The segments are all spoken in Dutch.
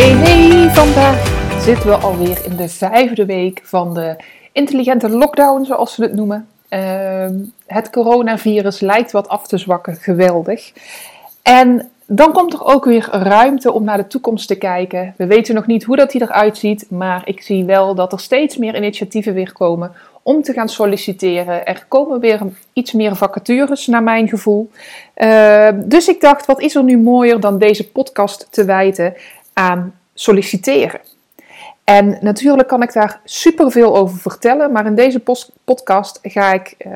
Hey, vandaag zitten we alweer in de vijfde week van de intelligente lockdown, zoals ze het noemen. Ehm, het coronavirus lijkt wat af te zwakken, geweldig. En dan komt er ook weer ruimte om naar de toekomst te kijken. We weten nog niet hoe dat die eruit ziet, maar ik zie wel dat er steeds meer initiatieven weer komen om te gaan solliciteren. Er komen weer iets meer vacatures, naar mijn gevoel. Ehm, dus ik dacht, wat is er nu mooier dan deze podcast te wijten aan solliciteren? En natuurlijk kan ik daar superveel over vertellen, maar in deze podcast ga ik uh,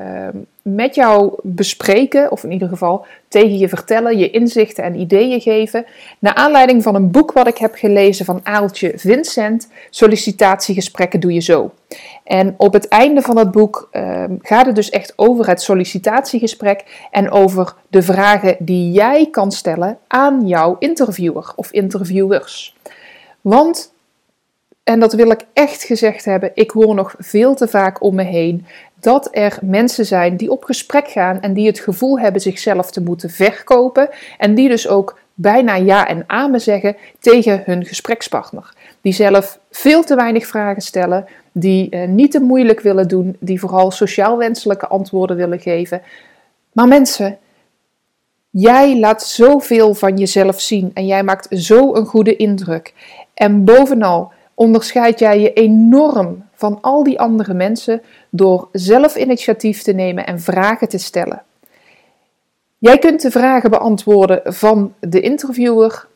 met jou bespreken, of in ieder geval tegen je vertellen, je inzichten en ideeën geven, naar aanleiding van een boek wat ik heb gelezen van Aaltje Vincent, Sollicitatiegesprekken doe je zo. En op het einde van het boek uh, gaat het dus echt over het sollicitatiegesprek en over de vragen die jij kan stellen aan jouw interviewer of interviewers. Want en dat wil ik echt gezegd hebben. Ik hoor nog veel te vaak om me heen dat er mensen zijn die op gesprek gaan en die het gevoel hebben zichzelf te moeten verkopen. En die dus ook bijna ja en amen zeggen tegen hun gesprekspartner. Die zelf veel te weinig vragen stellen, die eh, niet te moeilijk willen doen, die vooral sociaal wenselijke antwoorden willen geven. Maar mensen, jij laat zoveel van jezelf zien en jij maakt zo een goede indruk. En bovenal, onderscheid jij je enorm van al die andere mensen door zelf initiatief te nemen en vragen te stellen. Jij kunt de vragen beantwoorden van de interviewer,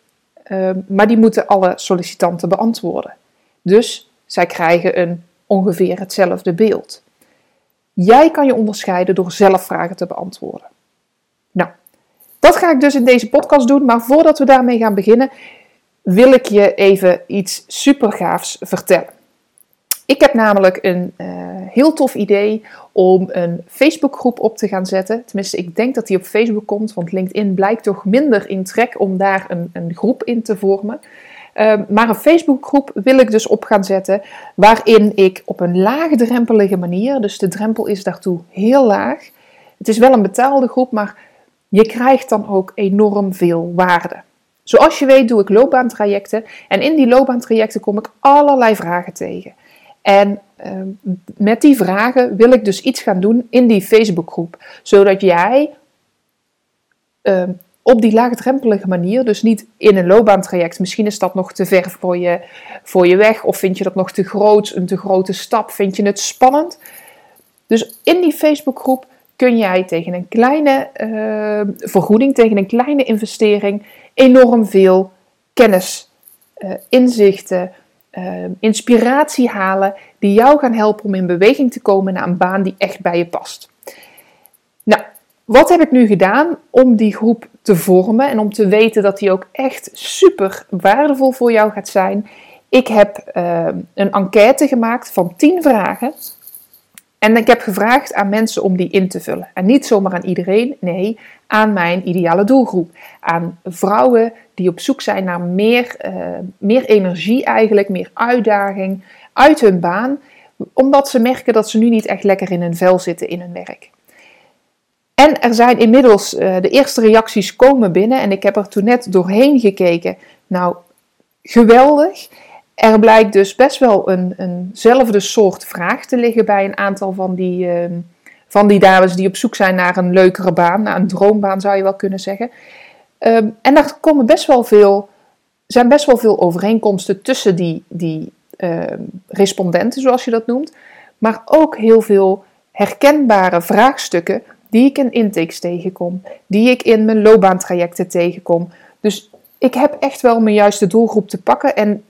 ehm, maar die moeten alle sollicitanten beantwoorden. Dus zij krijgen een ongeveer hetzelfde beeld. Jij kan je onderscheiden door zelf vragen te beantwoorden. Nou, dat ga ik dus in deze podcast doen, maar voordat we daarmee gaan beginnen, wil ik je even iets super gaafs vertellen. Ik heb namelijk een uh, heel tof idee om een Facebookgroep op te gaan zetten. Tenminste, ik denk dat die op Facebook komt, want LinkedIn blijkt toch minder in trek om daar een, een groep in te vormen. Uh, maar een Facebookgroep wil ik dus op gaan zetten, waarin ik op een laagdrempelige manier, dus de drempel is daartoe heel laag. Het is wel een betaalde groep, maar je krijgt dan ook enorm veel waarde. Zoals je weet doe ik loopbaantrajecten en in die loopbaantrajecten kom ik allerlei vragen tegen. En ehm, met die vragen wil ik dus iets gaan doen in die Facebookgroep, zodat jij uh, op die laagdrempelige manier, dus niet in een loopbaantraject, misschien is dat nog te ver voor je, voor je weg of vind je dat nog te groot, een te grote stap, vind je het spannend. Dus in die Facebookgroep kun jij tegen een kleine uh, vergoeding, tegen een kleine investering, enorm veel kennis, uh, inzichten, uh, inspiratie halen die jou gaan helpen om in beweging te komen naar een baan die echt bij je past. Nou, wat heb ik nu gedaan om die groep te vormen en om te weten dat die ook echt super waardevol voor jou gaat zijn? Ik heb uh, een enquête gemaakt van 10 vragen en ik heb gevraagd aan mensen om die in te vullen. En niet zomaar aan iedereen, nee, aan mijn ideale doelgroep. Aan vrouwen die op zoek zijn naar meer, uh, meer energie eigenlijk, meer uitdaging uit hun baan. Omdat ze merken dat ze nu niet echt lekker in hun vel zitten in hun werk. En er zijn inmiddels, uh, de eerste reacties komen binnen en ik heb er toen net doorheen gekeken. Nou, geweldig. Er blijkt dus best wel een, eenzelfde soort vraag te liggen bij een aantal van die, uh, van die dames die op zoek zijn naar een leukere baan, naar een droombaan zou je wel kunnen zeggen. Um, en daar komen best wel veel, zijn best wel veel overeenkomsten tussen die, die uh, respondenten, zoals je dat noemt, maar ook heel veel herkenbare vraagstukken die ik in intakes tegenkom, die ik in mijn loopbaantrajecten tegenkom. Dus ik heb echt wel mijn juiste doelgroep te pakken en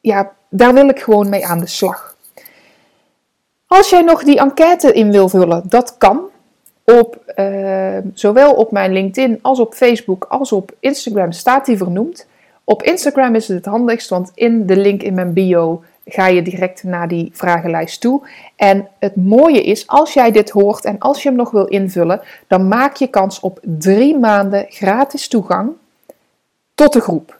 ja, daar wil ik gewoon mee aan de slag. Als jij nog die enquête in wil vullen, dat kan. Op, uh, zowel op mijn LinkedIn als op Facebook als op Instagram staat die vernoemd. Op Instagram is het het handigst, want in de link in mijn bio ga je direct naar die vragenlijst toe. En het mooie is, als jij dit hoort en als je hem nog wil invullen, dan maak je kans op drie maanden gratis toegang tot de groep.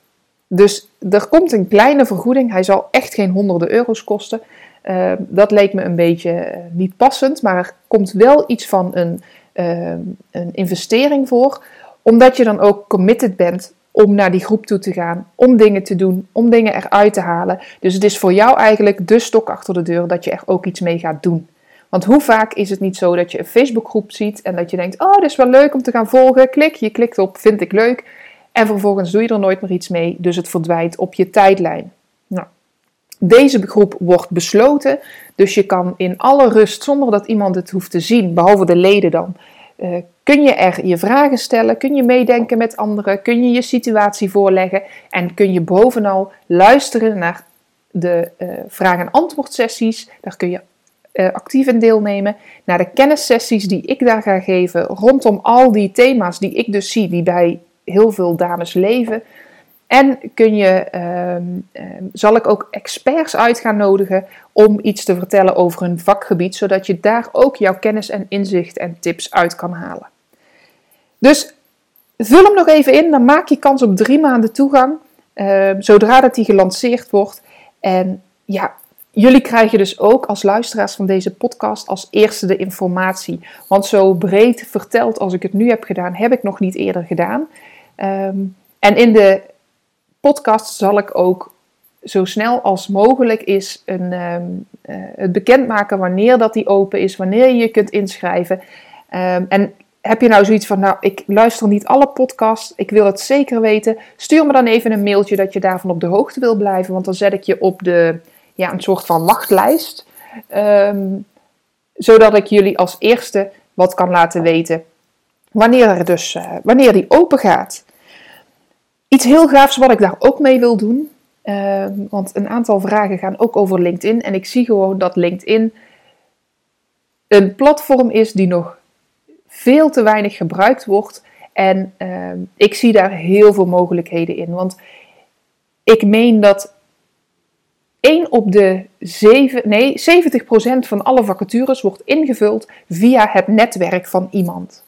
Dus er komt een kleine vergoeding. Hij zal echt geen honderden euro's kosten. Uh, dat leek me een beetje uh, niet passend, maar er komt wel iets van een, uh, een investering voor, omdat je dan ook committed bent om naar die groep toe te gaan, om dingen te doen, om dingen eruit te halen. Dus het is voor jou eigenlijk de stok achter de deur dat je er ook iets mee gaat doen. Want hoe vaak is het niet zo dat je een Facebookgroep ziet en dat je denkt: Oh, dit is wel leuk om te gaan volgen. Klik, je klikt op vind ik leuk. En vervolgens doe je er nooit meer iets mee, dus het verdwijnt op je tijdlijn. Deze groep wordt besloten, dus je kan in alle rust, zonder dat iemand het hoeft te zien, behalve de leden dan, uh, kun je er je vragen stellen, kun je meedenken met anderen, kun je je situatie voorleggen en kun je bovenal luisteren naar de uh, vraag- en antwoordsessies. Daar kun je uh, actief in deelnemen. Naar de kennissessies die ik daar ga geven rondom al die thema's die ik dus zie, die bij heel veel dames leven. En kun je, uh, zal ik ook experts uit gaan nodigen om iets te vertellen over hun vakgebied, zodat je daar ook jouw kennis en inzicht en tips uit kan halen. Dus vul hem nog even in, dan maak je kans op drie maanden toegang, uh, zodra dat die gelanceerd wordt. En ja, jullie krijgen dus ook als luisteraars van deze podcast als eerste de informatie. Want zo breed verteld als ik het nu heb gedaan, heb ik nog niet eerder gedaan. En in de podcast zal ik ook zo snel als mogelijk is een, um, uh, het bekendmaken wanneer dat die open is, wanneer je je kunt inschrijven. Um, en heb je nou zoiets van, nou, ik luister niet alle podcasts, ik wil het zeker weten. Stuur me dan even een mailtje dat je daarvan op de hoogte wil blijven, want dan zet ik je op de, ja, een soort van wachtlijst. Um, zodat ik jullie als eerste wat kan laten weten wanneer, er dus, uh, wanneer die open gaat. Iets heel gaafs wat ik daar ook mee wil doen, uh, want een aantal vragen gaan ook over LinkedIn. En ik zie gewoon dat LinkedIn een platform is die nog veel te weinig gebruikt wordt. En uh, ik zie daar heel veel mogelijkheden in. Want ik meen dat 1 op de 7, nee, 70% van alle vacatures wordt ingevuld via het netwerk van iemand.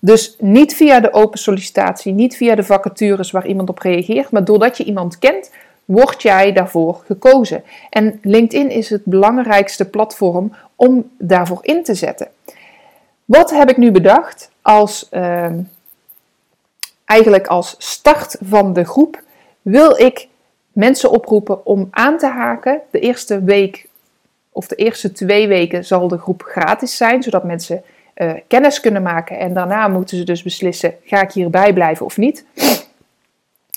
Dus niet via de open sollicitatie, niet via de vacatures waar iemand op reageert, maar doordat je iemand kent, word jij daarvoor gekozen. En LinkedIn is het belangrijkste platform om daarvoor in te zetten. Wat heb ik nu bedacht als uh, eigenlijk als start van de groep? Wil ik mensen oproepen om aan te haken. De eerste week of de eerste twee weken zal de groep gratis zijn, zodat mensen uh, kennis kunnen maken. En daarna moeten ze dus beslissen: ga ik hierbij blijven of niet?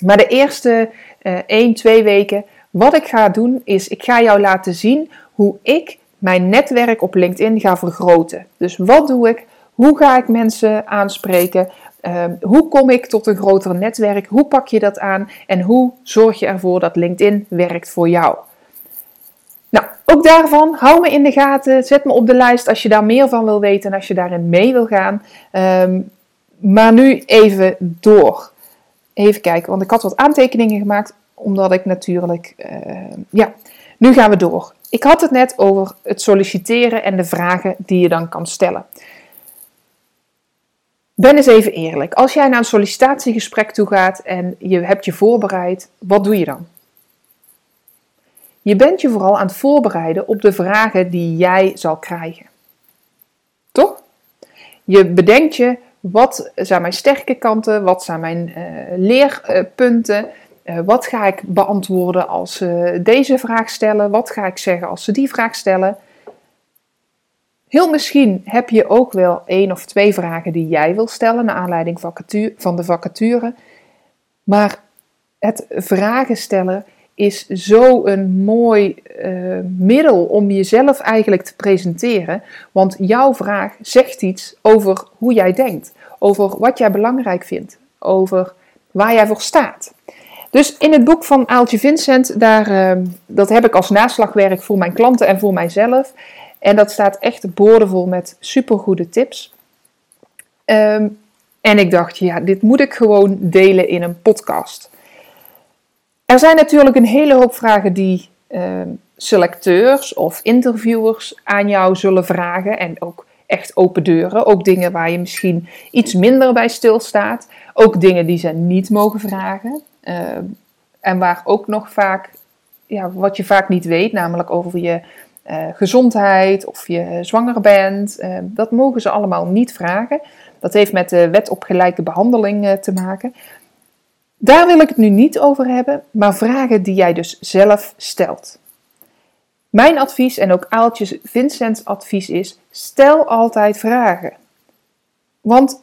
Maar de eerste uh, 1, 2 weken, wat ik ga doen, is ik ga jou laten zien hoe ik mijn netwerk op LinkedIn ga vergroten. Dus wat doe ik? Hoe ga ik mensen aanspreken? Uh, hoe kom ik tot een groter netwerk? Hoe pak je dat aan? En hoe zorg je ervoor dat LinkedIn werkt voor jou? Nou, ook daarvan, hou me in de gaten. Zet me op de lijst als je daar meer van wil weten en als je daarin mee wil gaan. Um, maar nu even door. Even kijken, want ik had wat aantekeningen gemaakt, omdat ik natuurlijk. Uh, ja, nu gaan we door. Ik had het net over het solliciteren en de vragen die je dan kan stellen. Ben eens even eerlijk. Als jij naar een sollicitatiegesprek toe gaat en je hebt je voorbereid, wat doe je dan? Je bent je vooral aan het voorbereiden op de vragen die jij zal krijgen. Toch? Je bedenkt je, wat zijn mijn sterke kanten? Wat zijn mijn uh, leerpunten? Uh, wat ga ik beantwoorden als ze deze vraag stellen? Wat ga ik zeggen als ze die vraag stellen? Heel misschien heb je ook wel één of twee vragen die jij wil stellen naar aanleiding van de vacature. Maar het vragen stellen is zo een mooi uh, middel om jezelf eigenlijk te presenteren. Want jouw vraag zegt iets over hoe jij denkt, over wat jij belangrijk vindt, over waar jij voor staat. Dus in het boek van Aaltje Vincent, daar, uh, dat heb ik als naslagwerk voor mijn klanten en voor mijzelf. En dat staat echt boordevol met supergoede tips. Um, en ik dacht, ja, dit moet ik gewoon delen in een podcast. Er zijn natuurlijk een hele hoop vragen die ehm, selecteurs of interviewers aan jou zullen vragen. En ook echt open deuren. Ook dingen waar je misschien iets minder bij stilstaat. Ook dingen die ze niet mogen vragen. Ehm, en waar ook nog vaak, ja, wat je vaak niet weet, namelijk over je uh, gezondheid of je zwanger bent. Uh, dat mogen ze allemaal niet vragen. Dat heeft met de wet op gelijke behandeling uh, te maken. Daar wil ik het nu niet over hebben, maar vragen die jij dus zelf stelt. Mijn advies en ook Aaltje Vincent's advies is: stel altijd vragen. Want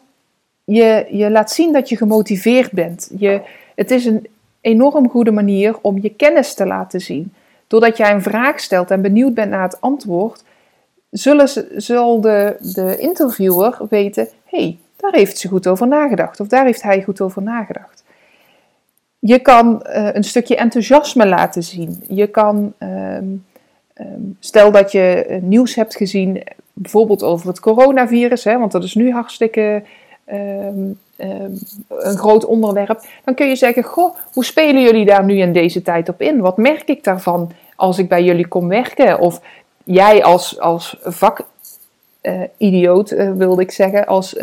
je, je laat zien dat je gemotiveerd bent. Je, het is een enorm goede manier om je kennis te laten zien. Doordat jij een vraag stelt en benieuwd bent naar het antwoord, zullen ze, zal de, de interviewer weten: hé, hey, daar heeft ze goed over nagedacht. Of daar heeft hij goed over nagedacht. Je kan uh, een stukje enthousiasme laten zien. Je kan, um, um, stel dat je nieuws hebt gezien, bijvoorbeeld over het coronavirus, hè, want dat is nu hartstikke um, een groot onderwerp. Dan kun je zeggen: Goh, hoe spelen jullie daar nu in deze tijd op in? Wat merk ik daarvan als ik bij jullie kom werken? Of jij als, als vakidioot, uh, wilde ik zeggen, als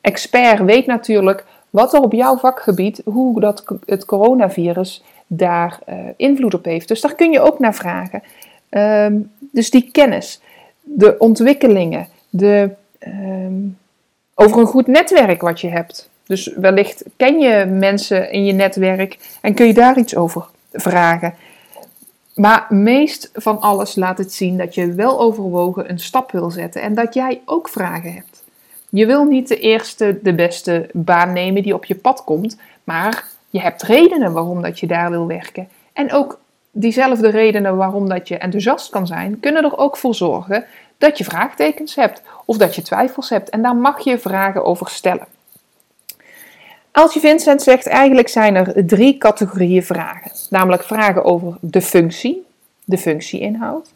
expert weet natuurlijk wat er op jouw vakgebied, hoe dat, het coronavirus daar uh, invloed op heeft. Dus daar kun je ook naar vragen. Um, dus die kennis, de ontwikkelingen, de, um, over een goed netwerk wat je hebt. Dus wellicht ken je mensen in je netwerk en kun je daar iets over vragen. Maar meest van alles laat het zien dat je wel overwogen een stap wil zetten en dat jij ook vragen hebt. Je wil niet de eerste, de beste baan nemen die op je pad komt, maar je hebt redenen waarom dat je daar wil werken. En ook diezelfde redenen waarom dat je enthousiast kan zijn, kunnen er ook voor zorgen dat je vraagtekens hebt of dat je twijfels hebt. En daar mag je vragen over stellen. Altje Vincent zegt eigenlijk zijn er drie categorieën vragen. Namelijk vragen over de functie, de functieinhoud.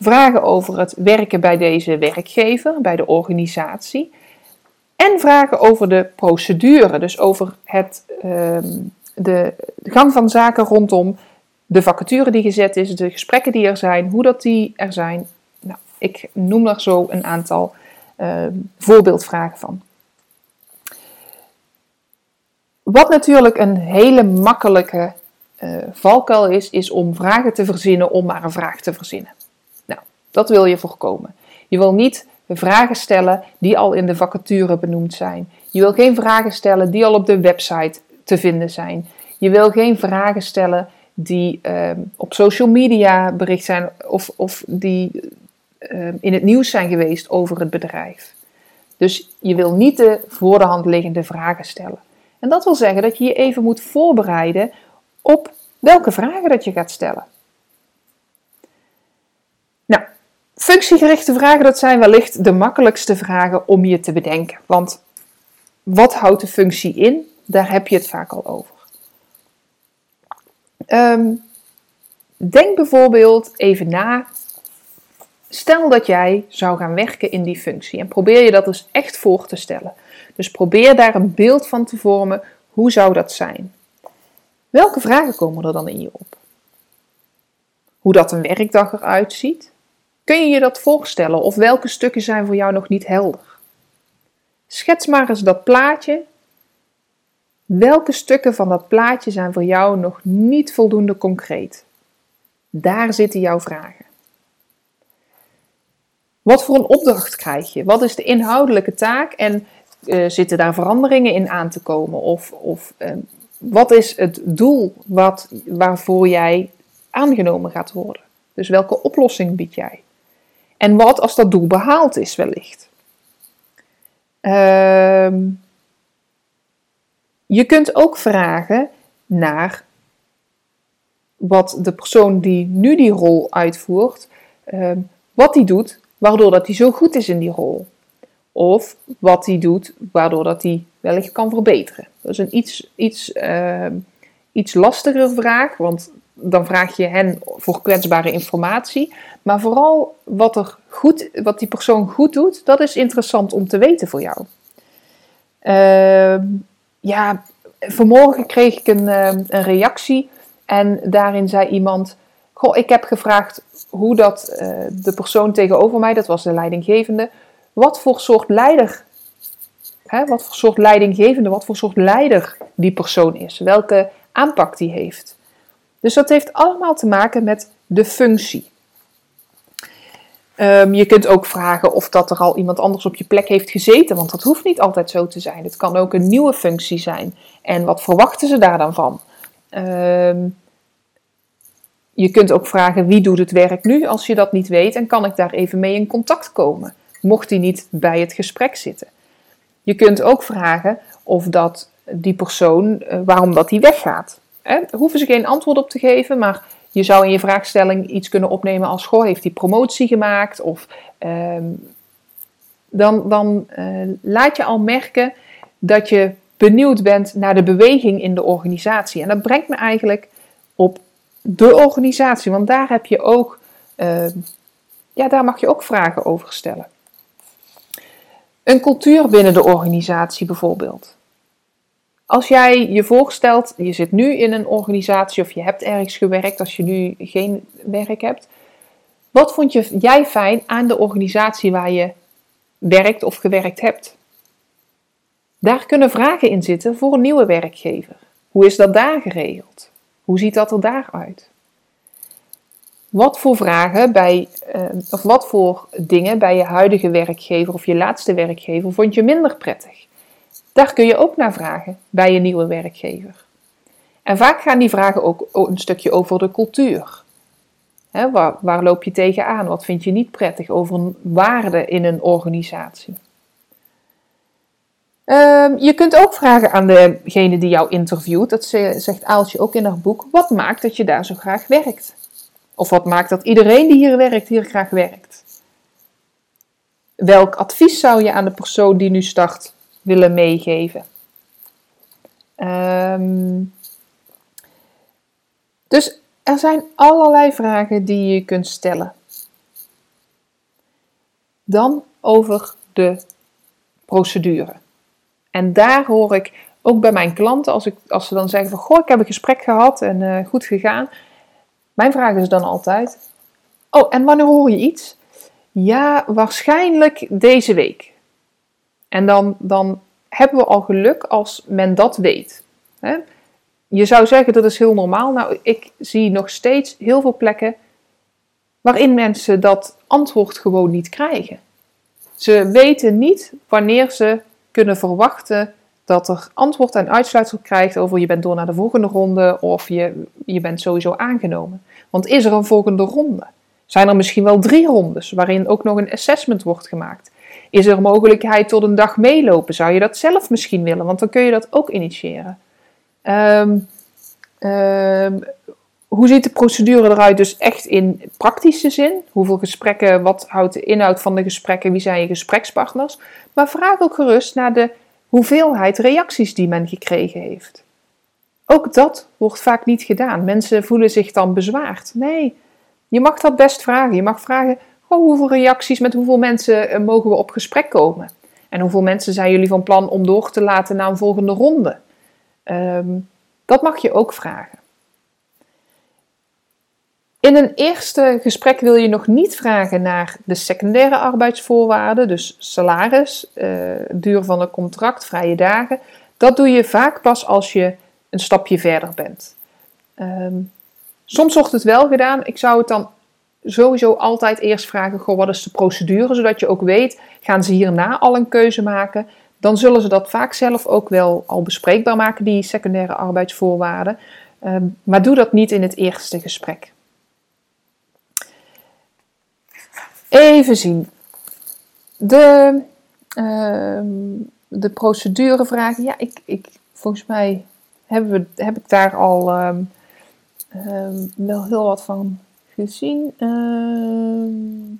Vragen over het werken bij deze werkgever, bij de organisatie. En vragen over de procedure, dus over het, uh, de gang van zaken rondom de vacature die gezet is, de gesprekken die er zijn, hoe dat die er zijn. Nou, ik noem er zo een aantal uh, voorbeeldvragen van. Wat natuurlijk een hele makkelijke uh, valkuil is, is om vragen te verzinnen om maar een vraag te verzinnen. Nou, dat wil je voorkomen. Je wil niet vragen stellen die al in de vacature benoemd zijn. Je wil geen vragen stellen die al op de website te vinden zijn. Je wil geen vragen stellen die uh, op social media bericht zijn of, of die uh, in het nieuws zijn geweest over het bedrijf. Dus je wil niet de voor de hand liggende vragen stellen. En dat wil zeggen dat je je even moet voorbereiden op welke vragen dat je gaat stellen. Nou, Functiegerichte vragen, dat zijn wellicht de makkelijkste vragen om je te bedenken. Want wat houdt de functie in? Daar heb je het vaak al over. Um, denk bijvoorbeeld even na. Stel dat jij zou gaan werken in die functie en probeer je dat dus echt voor te stellen. Dus probeer daar een beeld van te vormen. Hoe zou dat zijn? Welke vragen komen er dan in je op? Hoe dat een werkdag eruit ziet? Kun je je dat voorstellen of welke stukken zijn voor jou nog niet helder? Schets maar eens dat plaatje. Welke stukken van dat plaatje zijn voor jou nog niet voldoende concreet? Daar zitten jouw vragen. Wat voor een opdracht krijg je? Wat is de inhoudelijke taak en uh, zitten daar veranderingen in aan te komen? Of, of uh, wat is het doel wat, waarvoor jij aangenomen gaat worden? Dus welke oplossing bied jij? En wat als dat doel behaald is, wellicht? Uh, je kunt ook vragen naar wat de persoon die nu die rol uitvoert, uh, wat die doet, waardoor dat hij zo goed is in die rol. Of wat hij doet, waardoor dat hij wellicht kan verbeteren. Dat is een iets, iets, uh, iets lastiger vraag, want dan vraag je hen voor kwetsbare informatie. Maar vooral wat, er goed, wat die persoon goed doet, dat is interessant om te weten voor jou. Uh, ja, vanmorgen kreeg ik een, uh, een reactie En daarin zei iemand: Goh, ik heb gevraagd hoe dat uh, de persoon tegenover mij, dat was de leidinggevende, wat voor soort leider, hè, wat voor soort leidinggevende, wat voor soort leider die persoon is, welke aanpak die heeft. Dus dat heeft allemaal te maken met de functie. Um, je kunt ook vragen of dat er al iemand anders op je plek heeft gezeten, want dat hoeft niet altijd zo te zijn. Het kan ook een nieuwe functie zijn. En wat verwachten ze daar dan van? Um, je kunt ook vragen wie doet het werk nu als je dat niet weet en kan ik daar even mee in contact komen, mocht die niet bij het gesprek zitten. Je kunt ook vragen of dat die persoon, eh, waarom dat die weggaat. Daar hoeven ze geen antwoord op te geven, maar je zou in je vraagstelling iets kunnen opnemen als: Goh, heeft hij promotie gemaakt? Of ehm, dan, dan uh, laat je al merken dat je benieuwd bent naar de beweging in de organisatie. En dat brengt me eigenlijk op de organisatie, want daar heb je ook, uh, ja, daar mag je ook vragen over stellen. Een cultuur binnen de organisatie bijvoorbeeld. Als jij je voorstelt, je zit nu in een organisatie of je hebt ergens gewerkt als je nu geen werk hebt. Wat vond je, jij fijn aan de organisatie waar je werkt of gewerkt hebt? Daar kunnen vragen in zitten voor een nieuwe werkgever. Hoe is dat daar geregeld? Hoe ziet dat er daaruit? Wat voor vragen bij, uh, of wat voor dingen bij je huidige werkgever of je laatste werkgever vond je minder prettig? Daar kun je ook naar vragen bij je nieuwe werkgever. En vaak gaan die vragen ook een stukje over de cultuur. waar, waar, loop je tegenaan? Wat vind je niet prettig over een waarde in een organisatie? Ehm, je kunt ook vragen aan degene die jou interviewt, dat zegt Aaltje ook in haar boek, wat maakt dat je daar zo graag werkt? Of wat maakt dat iedereen die hier werkt, hier graag werkt? Welk advies zou je aan de persoon die nu start willen meegeven. Ehm, dus er zijn allerlei vragen die je kunt stellen. Dan over de procedure. En daar hoor ik ook bij mijn klanten, als, ik, als ze dan zeggen van, goh, ik heb een gesprek gehad en uh, goed gegaan. Mijn vraag is dan altijd, oh, en wanneer hoor je iets? Ja, waarschijnlijk deze week. En dan, dan hebben we al geluk als men dat weet. Hè? Je zou zeggen dat is heel normaal. Nou, ik zie nog steeds heel veel plekken waarin mensen dat antwoord gewoon niet krijgen. Ze weten niet wanneer ze kunnen verwachten dat er antwoord en uitsluitsel krijgt over je bent door naar de volgende ronde of je, je bent sowieso aangenomen. Want is er een volgende ronde? Zijn er misschien wel drie rondes waarin ook nog een assessment wordt gemaakt? Is er mogelijkheid tot een dag meelopen? Zou je dat zelf misschien willen? Want dan kun je dat ook initiëren. Ehm, ehm, hoe ziet de procedure eruit dus echt in praktische zin? Hoeveel gesprekken, wat houdt de inhoud van de gesprekken, wie zijn je gesprekspartners? Maar vraag ook gerust naar de hoeveelheid reacties die men gekregen heeft. Ook dat wordt vaak niet gedaan. Mensen voelen zich dan bezwaard. Nee, je mag dat best vragen. Je mag vragen: hoeveel reacties, met hoeveel mensen eh, mogen we op gesprek komen? En hoeveel mensen zijn jullie van plan om door te laten naar een volgende ronde? Ehm, dat mag je ook vragen. In een eerste gesprek wil je nog niet vragen naar de secundaire arbeidsvoorwaarden, dus salaris, uh, duur van het contract, vrije dagen. Dat doe je vaak pas als je een stapje verder bent. Ehm, soms wordt het wel gedaan. Ik zou het dan sowieso altijd eerst vragen: goh, wat is de procedure? Zodat je ook weet, gaan ze hierna al een keuze maken? Dan zullen ze dat vaak zelf ook wel al bespreekbaar maken, die secundaire arbeidsvoorwaarden. Ehm, maar doe dat niet in het eerste gesprek. Even zien. De, uh, de procedurevragen. Ja, ik, ik, volgens mij hebben we, heb ik daar al ehm, wel heel wat van Ehm.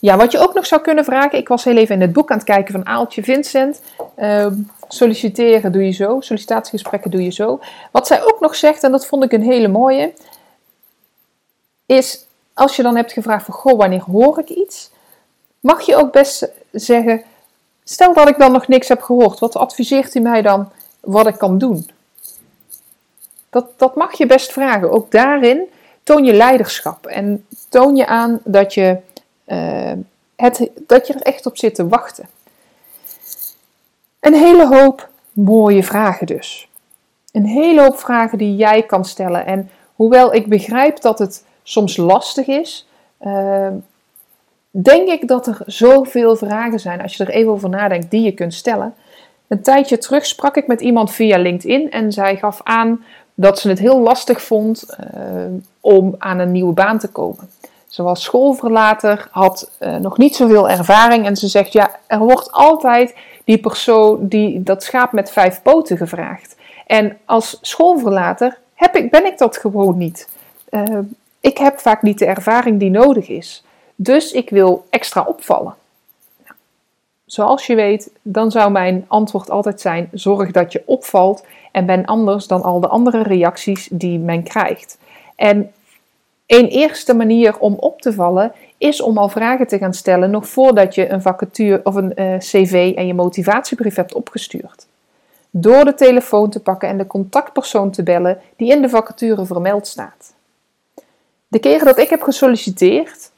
Ja, wat je ook nog zou kunnen vragen. Ik was heel even in het boek aan het kijken van Aaltje Vincent. Uh, solliciteren doe je zo. Sollicitatiegesprekken doe je zo. Wat zij ook nog zegt, en dat vond ik een hele mooie. Is als je dan hebt gevraagd van goh, wanneer hoor ik iets? Mag je ook best zeggen. Stel dat ik dan nog niks heb gehoord. Wat adviseert u mij dan wat ik kan doen? Dat, dat mag je best vragen. Ook daarin toon je leiderschap en toon je aan dat je, uh, het, dat je er echt op zit te wachten. Een hele hoop mooie vragen dus. Een hele hoop vragen die jij kan stellen. En hoewel ik begrijp dat het soms lastig is, uh, denk ik dat er zoveel vragen zijn, als je er even over nadenkt, die je kunt stellen. Een tijdje terug sprak ik met iemand via LinkedIn en zij gaf aan dat ze het heel lastig vond uh, om aan een nieuwe baan te komen. Ze was schoolverlater, had uh, nog niet zoveel ervaring en ze zegt: Ja, er wordt altijd die persoon, die, dat schaap met vijf poten gevraagd. En als schoolverlater heb ik, ben ik dat gewoon niet. Uh, ik heb vaak niet de ervaring die nodig is. Dus ik wil extra opvallen. Zoals je weet, dan zou mijn antwoord altijd zijn: zorg dat je opvalt en ben anders dan al de andere reacties die men krijgt. En een eerste manier om op te vallen is om al vragen te gaan stellen nog voordat je een vacature of een uh, cv en je motivatiebrief hebt opgestuurd. Door de telefoon te pakken en de contactpersoon te bellen die in de vacature vermeld staat. De keren dat ik heb gesolliciteerd,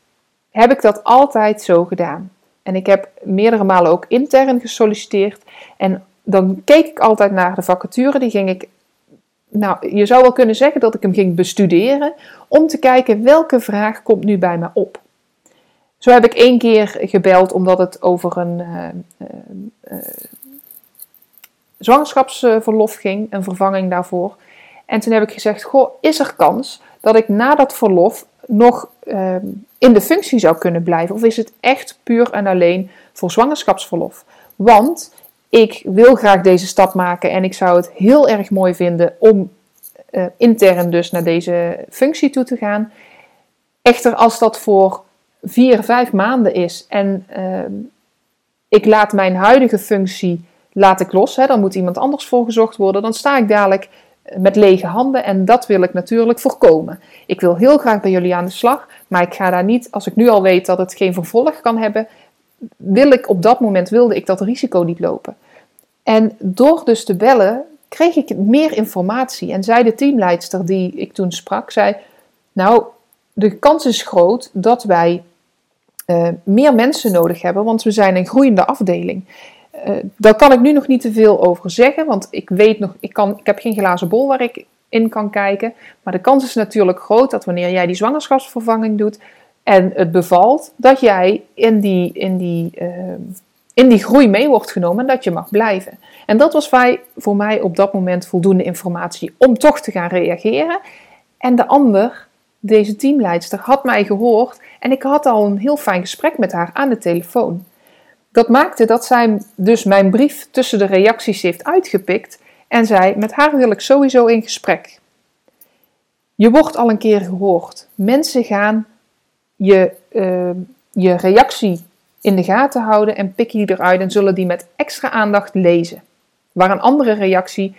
heb ik dat altijd zo gedaan. En ik heb meerdere malen ook intern gesolliciteerd. En dan keek ik altijd naar de vacature. Die ging ik, nou, je zou wel kunnen zeggen dat ik hem ging bestuderen. Om te kijken welke vraag komt nu bij me op. Zo heb ik één keer gebeld omdat het over een uh, uh, zwangerschapsverlof ging, een vervanging daarvoor. En toen heb ik gezegd: Goh, is er kans dat ik na dat verlof nog in de functie zou kunnen blijven? Of is het echt puur en alleen voor zwangerschapsverlof? Want ik wil graag deze stap maken en ik zou het heel erg mooi vinden om uh, intern dus naar deze functie toe te gaan. Echter, als dat voor vier, vijf maanden is en uh, ik laat mijn huidige functie laat ik los, hè, dan moet iemand anders voor gezocht worden, dan sta ik dadelijk met lege handen en dat wil ik natuurlijk voorkomen. Ik wil heel graag bij jullie aan de slag, maar ik ga daar niet, als ik nu al weet dat het geen vervolg kan hebben, wil ik op dat moment wilde ik dat risico niet lopen. En door dus te bellen kreeg ik meer informatie en zei de teamleidster die ik toen sprak, zei, nou, de kans is groot dat wij uh, meer mensen nodig hebben, want we zijn een groeiende afdeling. Uh, daar kan ik nu nog niet te veel over zeggen, want ik weet nog, ik, kan, ik heb geen glazen bol waar ik in kan kijken. Maar de kans is natuurlijk groot dat wanneer jij die zwangerschapsvervanging doet en het bevalt, dat jij in die, in die, uh, in die groei mee wordt genomen en dat je mag blijven. En dat was voor mij op dat moment voldoende informatie om toch te gaan reageren. En de ander, deze teamleidster, had mij gehoord en ik had al een heel fijn gesprek met haar aan de telefoon. Dat maakte dat zij dus mijn brief tussen de reacties heeft uitgepikt en zei: Met haar wil ik sowieso in gesprek. Je wordt al een keer gehoord. Mensen gaan je, uh, je reactie in de gaten houden en pikken die eruit en zullen die met extra aandacht lezen. Waar een andere reactie,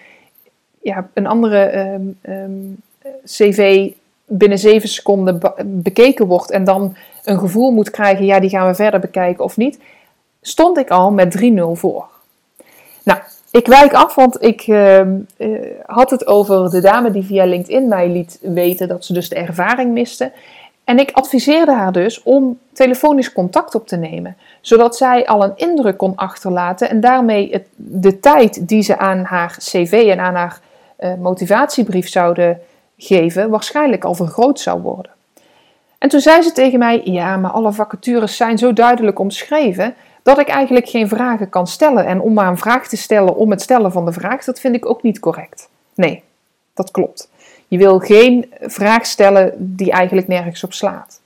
ja, een andere um, um, cv binnen zeven seconden bekeken wordt en dan een gevoel moet krijgen, ja, die gaan we verder bekijken of niet, stond ik al met 3-0 voor. Nou, ik wijk af, want ik uh, had het over de dame die via LinkedIn mij liet weten dat ze dus de ervaring miste. En ik adviseerde haar dus om telefonisch contact op te nemen, zodat zij al een indruk kon achterlaten en daarmee de tijd die ze aan haar cv en aan haar uh, motivatiebrief zouden geven, waarschijnlijk al vergroot zou worden. En toen zei ze tegen mij: Ja, maar alle vacatures zijn zo duidelijk omschreven dat ik eigenlijk geen vragen kan stellen. En om maar een vraag te stellen om het stellen van de vraag, dat vind ik ook niet correct. Nee, dat klopt. Je wil geen vraag stellen die eigenlijk nergens op slaat.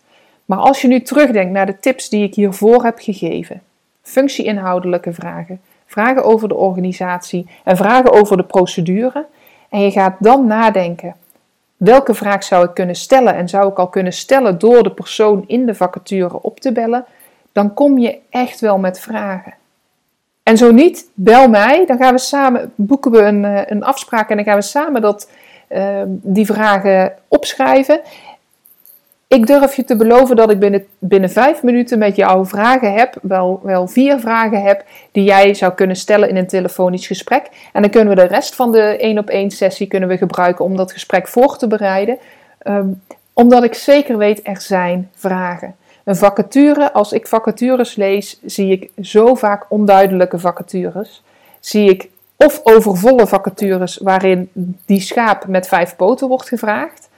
Maar als je nu terugdenkt naar de tips die ik hiervoor heb gegeven, functieinhoudelijke vragen, vragen over de organisatie en vragen over de procedure, en je gaat dan nadenken: welke vraag zou ik kunnen stellen en zou ik al kunnen stellen door de persoon in de vacature op te bellen, dan kom je echt wel met vragen. En zo niet, bel mij, dan gaan we samen, boeken we een, eh, een afspraak en dan gaan we samen dat, uh, die vragen opschrijven. Ik durf je te beloven dat ik binnen, binnen vijf minuten met jou vragen heb, wel, wel vier vragen heb, die jij zou kunnen stellen in een telefonisch gesprek. En dan kunnen we de rest van de één op één sessie kunnen we gebruiken om dat gesprek voor te bereiden. Ehm, omdat ik zeker weet, er zijn vragen. Een vacature, als ik vacatures lees, zie ik zo vaak onduidelijke vacatures. Zie ik of overvolle vacatures waarin die schaap met vijf poten wordt gevraagd.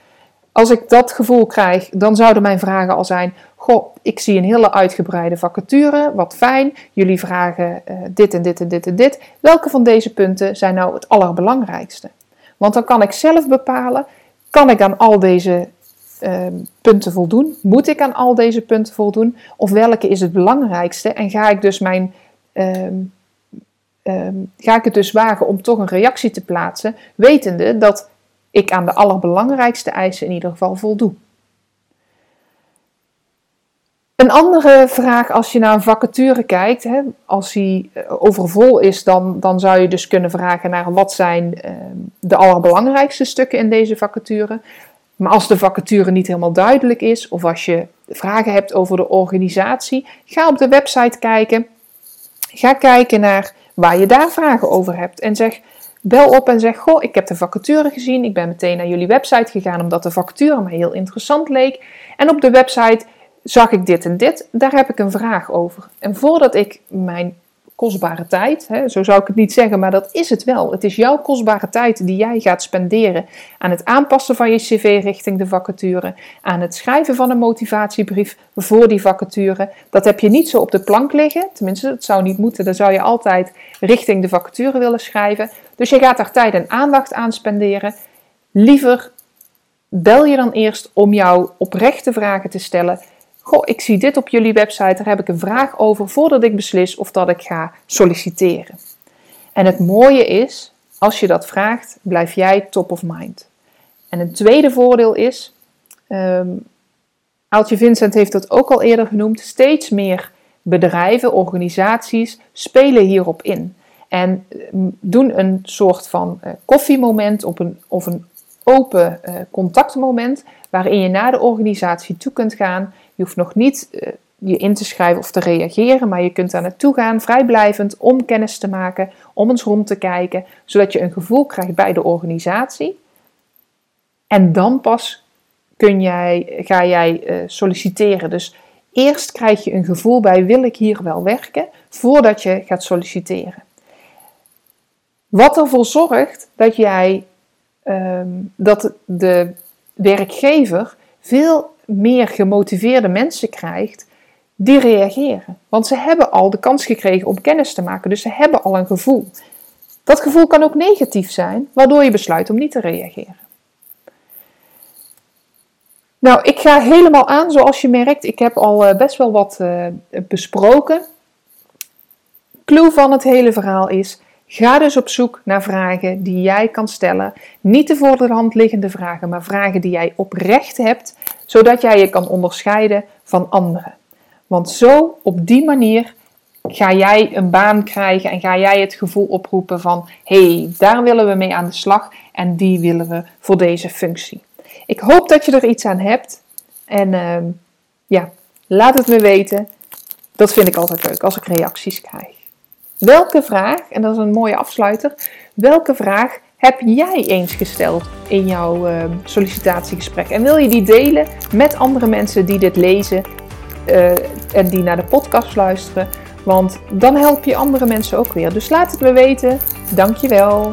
Als ik dat gevoel krijg, dan zouden mijn vragen al zijn: Goh, ik zie een hele uitgebreide vacature, wat fijn. Jullie vragen uh, dit en dit en dit en dit. Welke van deze punten zijn nou het allerbelangrijkste? Want dan kan ik zelf bepalen: kan ik aan al deze uh, punten voldoen? Moet ik aan al deze punten voldoen? Of welke is het belangrijkste? En ga ik dus mijn. Uh, ga ik het dus wagen om toch een reactie te plaatsen, wetende dat ik aan de allerbelangrijkste eisen in ieder geval voldoe. Een andere vraag als je naar een vacature kijkt, hè, als die eh, overvol is, dan, dan zou je dus kunnen vragen naar wat zijn uh, de allerbelangrijkste stukken in deze vacature. Maar als de vacature niet helemaal duidelijk is, of als je vragen hebt over de organisatie, ga op de website kijken. Ga kijken naar waar je daar vragen over hebt en zeg Bel op en zeg: Goh, ik heb de vacature gezien. Ik ben meteen naar jullie website gegaan omdat de vacature me heel interessant leek. En op de website zag ik dit en dit. Daar heb ik een vraag over. En voordat ik mijn kostbare tijd. Hè, zo zou ik het niet zeggen, maar dat is het wel. Het is jouw kostbare tijd die jij gaat spenderen aan het aanpassen van je cv richting de vacature, aan het schrijven van een motivatiebrief voor die vacature. Dat heb je niet zo op de plank liggen, tenminste, dat zou niet moeten. Dan zou je altijd richting de vacature willen schrijven. Dus je gaat daar tijd en aandacht aan spenderen. Liever bel je dan eerst om jouw oprechte vragen te stellen Goh, ik zie dit op jullie website, daar heb ik een vraag over voordat ik beslis of dat ik ga solliciteren. En het mooie is, als je dat vraagt, blijf jij top of mind. En een tweede voordeel is, um, Aaltje Vincent heeft dat ook al eerder genoemd, steeds meer bedrijven, organisaties spelen hierop in. En ehm, doen een soort van uh, koffiemoment op een, of een open uh, contactmoment waarin je naar de organisatie toe kunt gaan. Je hoeft nog niet uh, je in te schrijven of te reageren, maar je kunt daar naartoe gaan, vrijblijvend, om kennis te maken, om eens rond te kijken, zodat je een gevoel krijgt bij de organisatie. En dan pas kun jij, ga jij uh, solliciteren. Dus eerst krijg je een gevoel bij wil ik hier wel werken, voordat je gaat solliciteren. Wat ervoor zorgt dat jij um, dat de werkgever veel meer gemotiveerde mensen krijgt die reageren. Want ze hebben al de kans gekregen om kennis te maken, dus ze hebben al een gevoel. Dat gevoel kan ook negatief zijn, waardoor je besluit om niet te reageren. Nou, ik ga helemaal aan zoals je merkt. Ik heb al eh, best wel wat uh, besproken. Clue van het hele verhaal is: Ga dus op zoek naar vragen die jij kan stellen. Niet de voor de hand liggende vragen, maar vragen die jij oprecht hebt, zodat jij je kan onderscheiden van anderen. Want zo, op die manier, ga jij een baan krijgen en ga jij het gevoel oproepen van: hé, hey, daar willen we mee aan de slag en die willen we voor deze functie. Ik hoop dat je er iets aan hebt en uh, ja, laat het me weten. Dat vind ik altijd leuk als ik reacties krijg. Welke vraag, en dat is een mooie afsluiter, welke vraag heb jij eens gesteld in jouw uh, sollicitatiegesprek? En wil je die delen met andere mensen die dit lezen uh, en die naar de podcast luisteren? Want dan help je andere mensen ook weer. Dus laat het me weten. Dankjewel.